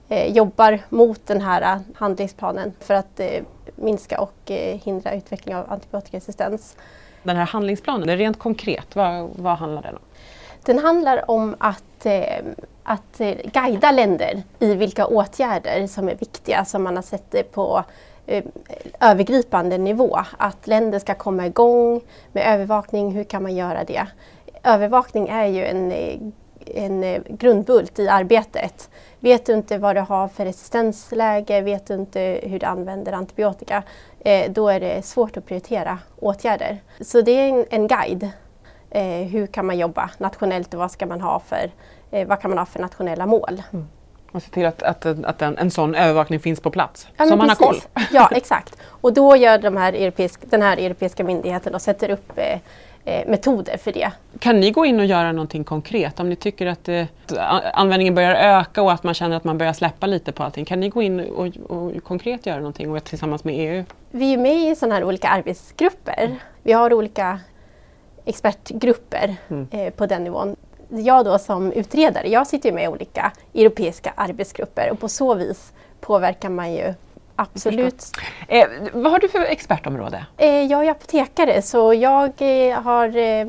jobbar mot den här eh, handlingsplanen för att eh, minska och eh, hindra utveckling av antibiotikaresistens. Den här handlingsplanen, rent konkret, vad, vad handlar den om? Den handlar om att, eh, att eh, guida länder i vilka åtgärder som är viktiga som man har sett på eh, övergripande nivå. Att länder ska komma igång med övervakning, hur kan man göra det? Övervakning är ju en, eh, en eh, grundbult i arbetet. Vet du inte vad du har för resistensläge, vet du inte hur du använder antibiotika, eh, då är det svårt att prioritera åtgärder. Så det är en, guide eh, hur kan man jobba nationellt och vad, ska man ha för, vad kan man ha för nationella mål. Och se till att, att, att en, en sån övervakning finns på plats, Ja, så man har koll. precis. Ja, exakt. Och då gör de här europeisk, den här europeiska myndigheten och sätter upp eh, metoder för det. Kan ni gå in och göra någonting konkret om ni tycker att, eh, att a- användningen börjar öka och att man känner att man börjar släppa lite på allting? Kan ni gå in och, och konkret göra någonting och tillsammans med EU? Vi är med i sådana här olika arbetsgrupper. Vi har olika expertgrupper eh, på den nivån. Jag då som utredare, jag sitter med i olika europeiska arbetsgrupper och på så vis påverkar man ju absolut. Eh, vad har du för expertområde? Eh, jag är apotekare så jag eh, har eh,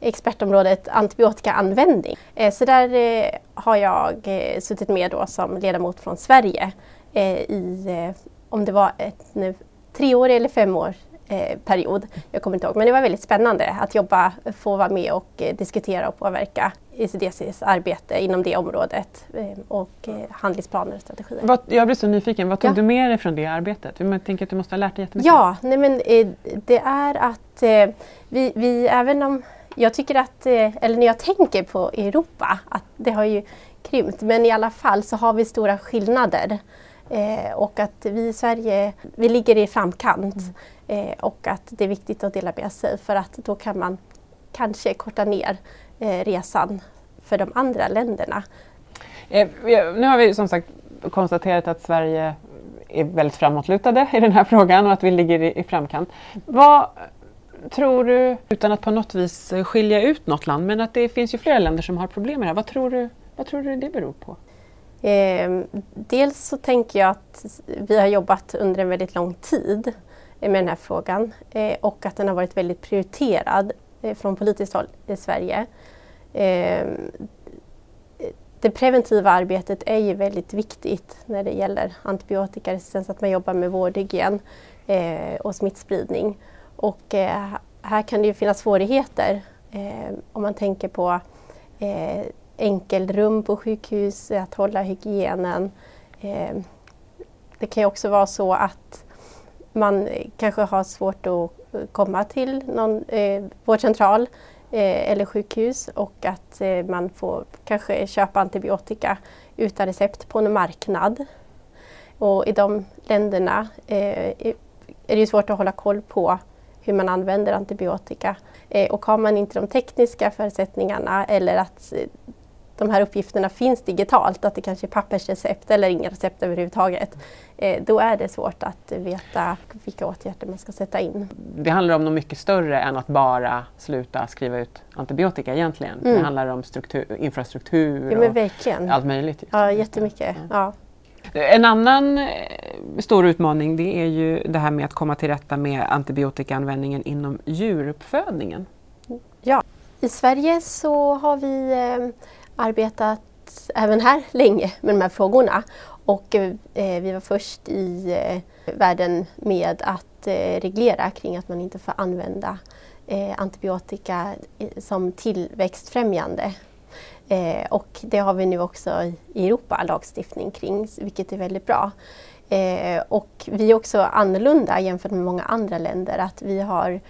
expertområdet antibiotikaanvändning. Eh, så där eh, har jag suttit med då som ledamot från Sverige i, om det var ett nu, tre år eller fem år eh, period. Jag kommer inte ihåg, men det var väldigt spännande att jobba, få vara med och eh, diskutera och påverka ECDCs arbete inom det området eh, och handlingsplaner och strategier. Vad, jag blir så nyfiken, vad tog Ja. du med dig från det arbetet? Jag tänker att du måste ha lärt dig jättemycket. Ja, nej men, det är att vi, vi, även om jag tycker att, eller när jag tänker på Europa, att det har ju krympt, men i alla fall så har vi stora skillnader. Eh, och att vi i Sverige, vi ligger i framkant eh, och att det är viktigt att dela med sig för att då kan man kanske korta ner eh, resan för de andra länderna. Eh, Nu har vi som sagt konstaterat att Sverige är väldigt framåtlutade i den här frågan och att vi ligger i, i framkant. Vad tror du, utan att på något vis skilja ut något land, men att det finns ju flera länder som har problem med det här. Vad tror du, vad tror du det beror på? Eh, dels så tänker jag att vi har jobbat under en väldigt lång tid med den här frågan eh, och att den har varit väldigt prioriterad eh, från politiskt håll i Sverige. Ehm, det preventiva arbetet är ju väldigt viktigt när det gäller antibiotikaresistens, att man jobbar med vårdhygien eh, och smittspridning. Och eh, här kan det ju finnas svårigheter eh, om man tänker på enkelrum på sjukhus, att hålla hygienen. Eh, det kan ju också vara så att man kanske har svårt att komma till någon eh, vårdcentral eh, eller sjukhus och att man får kanske köpa antibiotika utan recept på en marknad. Och i de länderna är det svårt att hålla koll på hur man använder antibiotika. Och har man inte de tekniska förutsättningarna eller att de här uppgifterna finns digitalt, att det kanske är pappersrecept eller inga recept överhuvudtaget, eh, då är det svårt att veta vilka åtgärder man ska sätta in. Det handlar om något mycket större än att bara sluta skriva ut antibiotika egentligen. Det Mm. handlar om struktur, infrastruktur Ja och allt möjligt. Ja, jättemycket. Ja. En annan eh, stor utmaning det är ju det här med att komma till rätta med antibiotikaanvändningen inom djuruppfödningen. I Sverige så har vi eh, arbetat även här länge med de här frågorna. Och eh, vi var först i eh, världen med att eh, reglera kring att man inte får använda eh, antibiotika som tillväxtfrämjande. Eh, och det har vi nu också i Europa lagstiftning kring, vilket är väldigt bra. Eh, och vi är också annorlunda jämfört med många andra länder, att vi har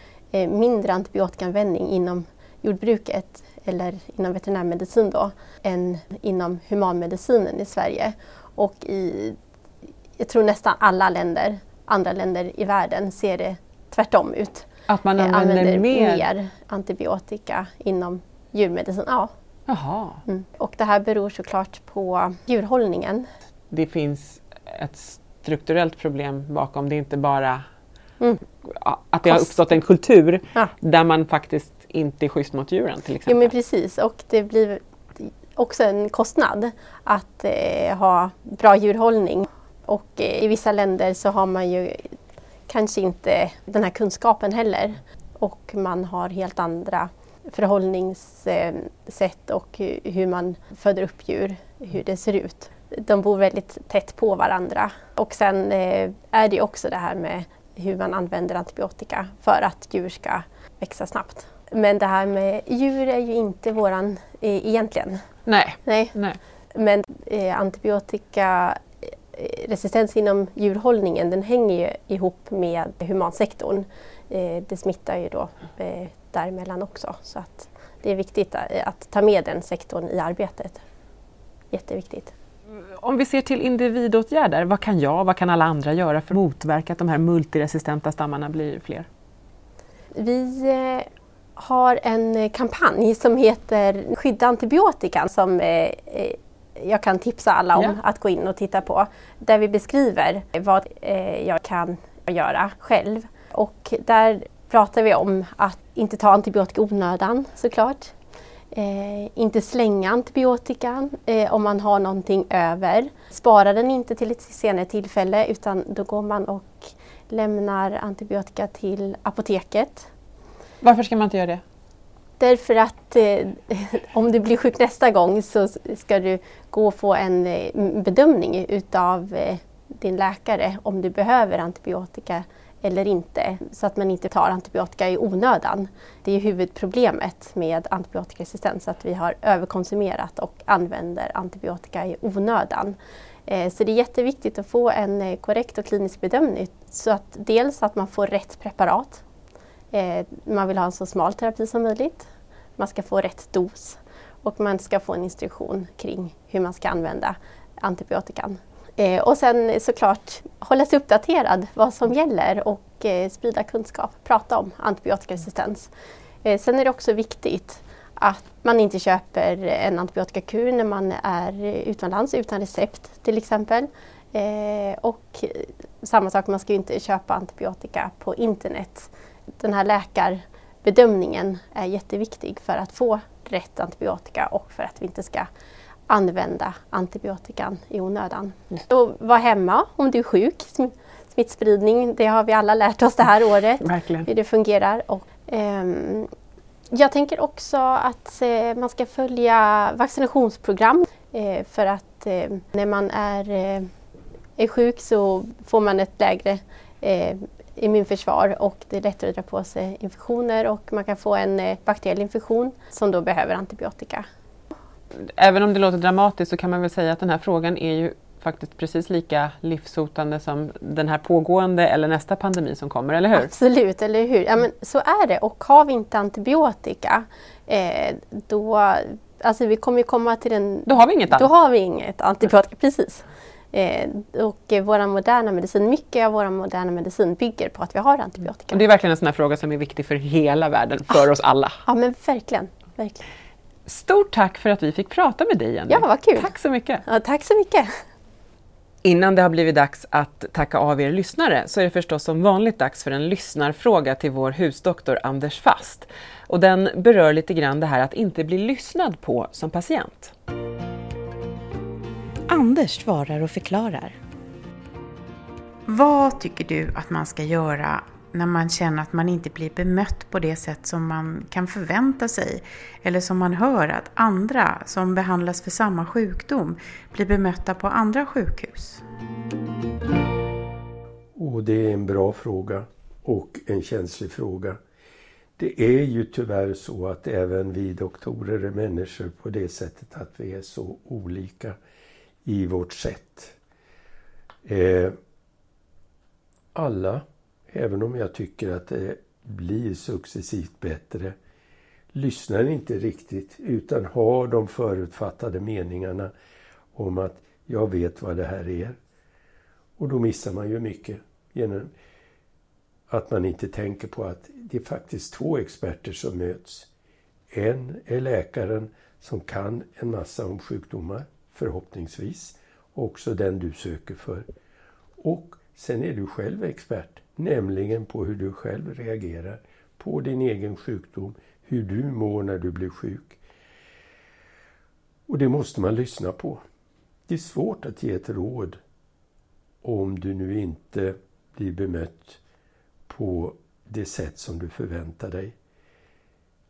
mindre antibiotikaanvändning inom jordbruket eller inom veterinärmedicin då, än inom humanmedicinen i Sverige. Och i, jag tror nästan alla länder, andra länder i världen ser det tvärtom ut. Att man Eh, använder, mer? mer antibiotika inom djurmedicin. Ja. Jaha. Mm. Och det här beror såklart på djurhållningen. Det finns ett strukturellt problem bakom. Det är inte bara Mm. att det har uppstått en kultur Ja. där man faktiskt inte är schysst mot djuren till exempel. men precis och det blir också en kostnad att eh, ha bra djurhållning. Och eh, i vissa länder så har man ju kanske inte den här kunskapen heller. Och man har helt andra förhållningssätt och hu- hur man föder upp djur, hur det ser ut. De bor väldigt tätt på varandra. Och sen eh, är det också det här med hur man använder antibiotika för att djur ska växa snabbt. Men det här med djur är ju inte våran eh, egentligen. Nej. Nej. Nej. Men eh, antibiotika eh, resistens inom djurhållningen den hänger ju ihop med humansektorn. Eh, det smittar ju då eh, däremellan också. Så att det är viktigt att, att ta med den sektorn i arbetet. Jätteviktigt. Om vi ser till individåtgärder, vad kan jag, vad kan alla andra göra för att motverka att de här multiresistenta stammarna blir fler? Vi eh, har en eh, kampanj som heter Skydda antibiotikan som eh, eh, jag kan tipsa alla om att gå in och titta på. Där vi beskriver vad jag kan göra själv. Och där pratar vi om att inte ta antibiotika i onödan såklart. Eh, inte slänga antibiotikan eh, om man har någonting över. Spara den inte till ett senare tillfälle utan då går man och lämnar antibiotika till apoteket. Varför ska man inte göra det? Därför att eh, om du blir sjuk nästa gång så ska du gå och få en eh, bedömning utav eh, din läkare om du behöver antibiotika eller inte så att man inte tar antibiotika i onödan. Det är huvudproblemet med antibiotikaresistens, att vi har överkonsumerat och använder antibiotika i onödan. Eh, så det är jätteviktigt att få en eh, korrekt och klinisk bedömning. Så att dels att man får rätt preparat. Eh, man vill ha en så smal terapi som möjligt. Man ska få rätt dos och man ska få en instruktion kring hur man ska använda antibiotikan. Eh, och sen såklart hålla sig uppdaterad vad som gäller och eh, sprida kunskap, prata om antibiotikaresistens. Sen är det också viktigt att man inte köper en antibiotikakur när man är utomlands utan recept till exempel. Och samma sak, man ska inte köpa antibiotika på internet. Den här läkarbedömningen är jätteviktig för att få rätt antibiotika och för att vi inte ska använda antibiotikan i onödan. Så var hemma om du är sjuk. Smittspridning, det har vi alla lärt oss det här året. Verkligen. Hur det fungerar. Och, ehm, jag tänker också att eh, man ska följa vaccinationsprogram eh, för att eh, när man är, eh, är sjuk så får man ett lägre eh, immunförsvar och det är lättare att dra på sig infektioner och man kan få en eh, bakteriell infektion som då behöver antibiotika. Även om det låter dramatiskt så kan man väl säga att den här frågan är ju faktiskt precis lika livshotande som den här pågående eller nästa pandemi som kommer, eller hur? Absolut, eller hur? Ja, men så är det. Och har vi inte antibiotika eh, då Alltså vi kommer komma till den... Då har vi inget Då har vi inget antibiotika, precis. Eh, och eh, våra moderna medicin, mycket av vår moderna medicin bygger på att vi har antibiotika. Och det är verkligen en sån fråga som är viktig för hela världen, för oss alla. Ja men verkligen, verkligen. Stort tack för att vi fick prata med dig Jenny. Ja, vad kul. Tack så mycket. Ja, tack så mycket. Innan det har blivit dags att tacka av er lyssnare så är det förstås som vanligt dags för en lyssnarfråga till vår husdoktor Anders Fast. Och den berör lite grann det här att inte bli lyssnad på som patient. Anders svarar och förklarar. Vad tycker du att man ska göra när man känner att man inte blir bemött på det sätt som man kan förvänta sig eller som man hör att andra som behandlas för samma sjukdom blir bemötta på andra sjukhus? Och det är en bra fråga och en känslig fråga. Det är ju tyvärr så att även vi doktorer är människor på det sättet att vi är så olika i vårt sätt. Eh, alla Även om jag tycker att det blir successivt bättre lyssnar inte riktigt utan har de förutfattade meningarna om att jag vet vad det här är. Och då missar man ju mycket genom att man inte tänker på att det är faktiskt två experter som möts. En är läkaren som kan en massa om sjukdomar, förhoppningsvis, också den du söker för. Och sen är du själv expert nämligen på hur du själv reagerar på din egen sjukdom, hur du mår när du blir sjuk. Och det måste man lyssna på. Det är svårt att ge ett råd om du nu inte blir bemött på det sätt som du förväntar dig.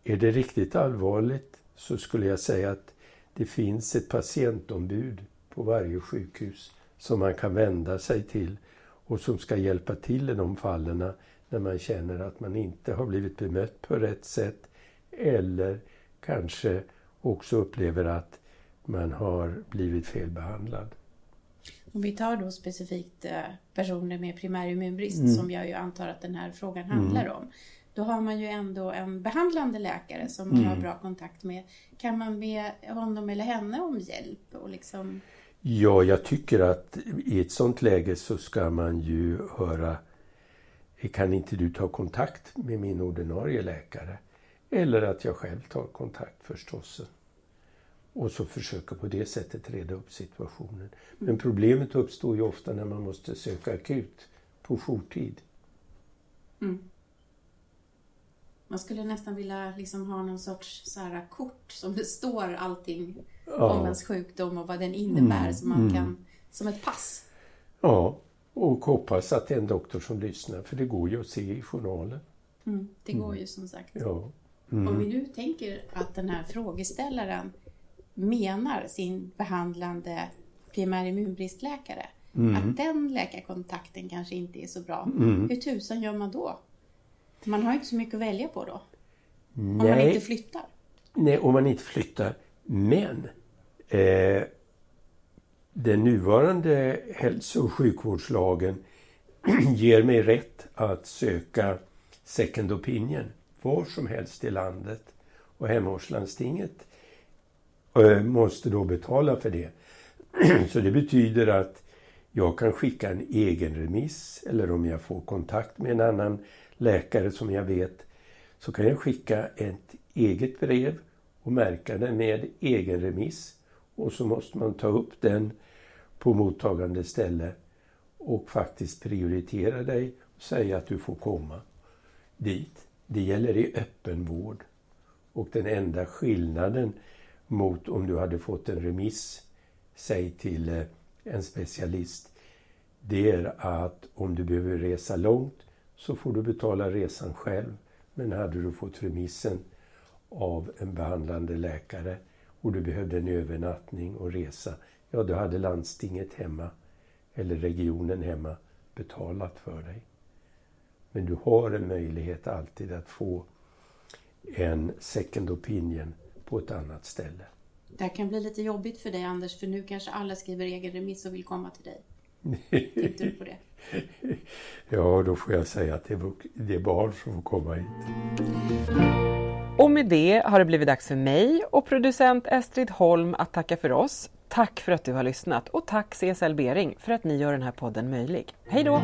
Är det riktigt allvarligt så skulle jag säga att det finns ett patientombud på varje sjukhus som man kan vända sig till och som ska hjälpa till i de fallen när man känner att man inte har blivit bemött på rätt sätt eller kanske också upplever att man har blivit felbehandlad. Om vi tar då specifikt eh, personer med primär immunbrist mm. som jag ju antar att den här frågan handlar mm. om. Då har man ju ändå en behandlande läkare som man mm. har bra kontakt med. Kan man be honom eller henne om hjälp? Och liksom... Ja, jag tycker att i ett sånt läge så ska man ju höra kan inte du ta kontakt med min ordinarie läkare? Eller att jag själv tar kontakt förstås. Och så försöka på det sättet reda upp situationen. Men problemet uppstår ju ofta när man måste söka akut på jourtid. Mm. Man skulle nästan vilja liksom ha någon sorts så här kort som det står allting ja. om ens sjukdom och vad den innebär mm, som man mm. kan, som ett pass. Ja, och hoppas att det är en doktor som lyssnar för det går ju att se i journalen. Mm, det går ju som sagt. Ja. Mm. Om vi nu tänker att den här frågeställaren menar sin behandlande primär. Mm. att den läkarkontakten kanske inte är så bra. Mm. Hur tusan gör man då? Man har inte så mycket att välja på då. Om man Nej. inte flyttar. Nej, om man inte flyttar. Men eh, den nuvarande hälso och sjukvårdslagen ger mig rätt att söka second opinion var som helst i landet. Och hemortslandstinget eh, måste då betala för det. Så det betyder att jag kan skicka en egen remiss eller om jag får kontakt med en annan läkare som jag vet så kan jag skicka ett eget brev och märka den med egen remiss. Och så måste man ta upp den på mottagande ställe och faktiskt prioritera dig och säga att du får komma dit. Det gäller i öppenvård. Och den enda skillnaden mot om du hade fått en remiss, säg till eh, en specialist, det är att om du behöver resa långt så får du betala resan själv. Men hade du fått remissen av en behandlande läkare och du behövde en övernattning och resa, ja då hade landstinget hemma eller regionen hemma betalat för dig. Men du har en möjlighet alltid att få en second opinion på ett annat ställe. Det här kan bli lite jobbigt för dig Anders, för nu kanske alla skriver egen remiss och vill komma till dig. Tänkte du på det? Ja, då får jag säga att det är, barn som får komma hit. Och med det har det blivit dags för mig och producent Estrid Holm att tacka för oss. Tack för att du har lyssnat och tack CSL Bering för att ni gör den här podden möjlig. Hej då!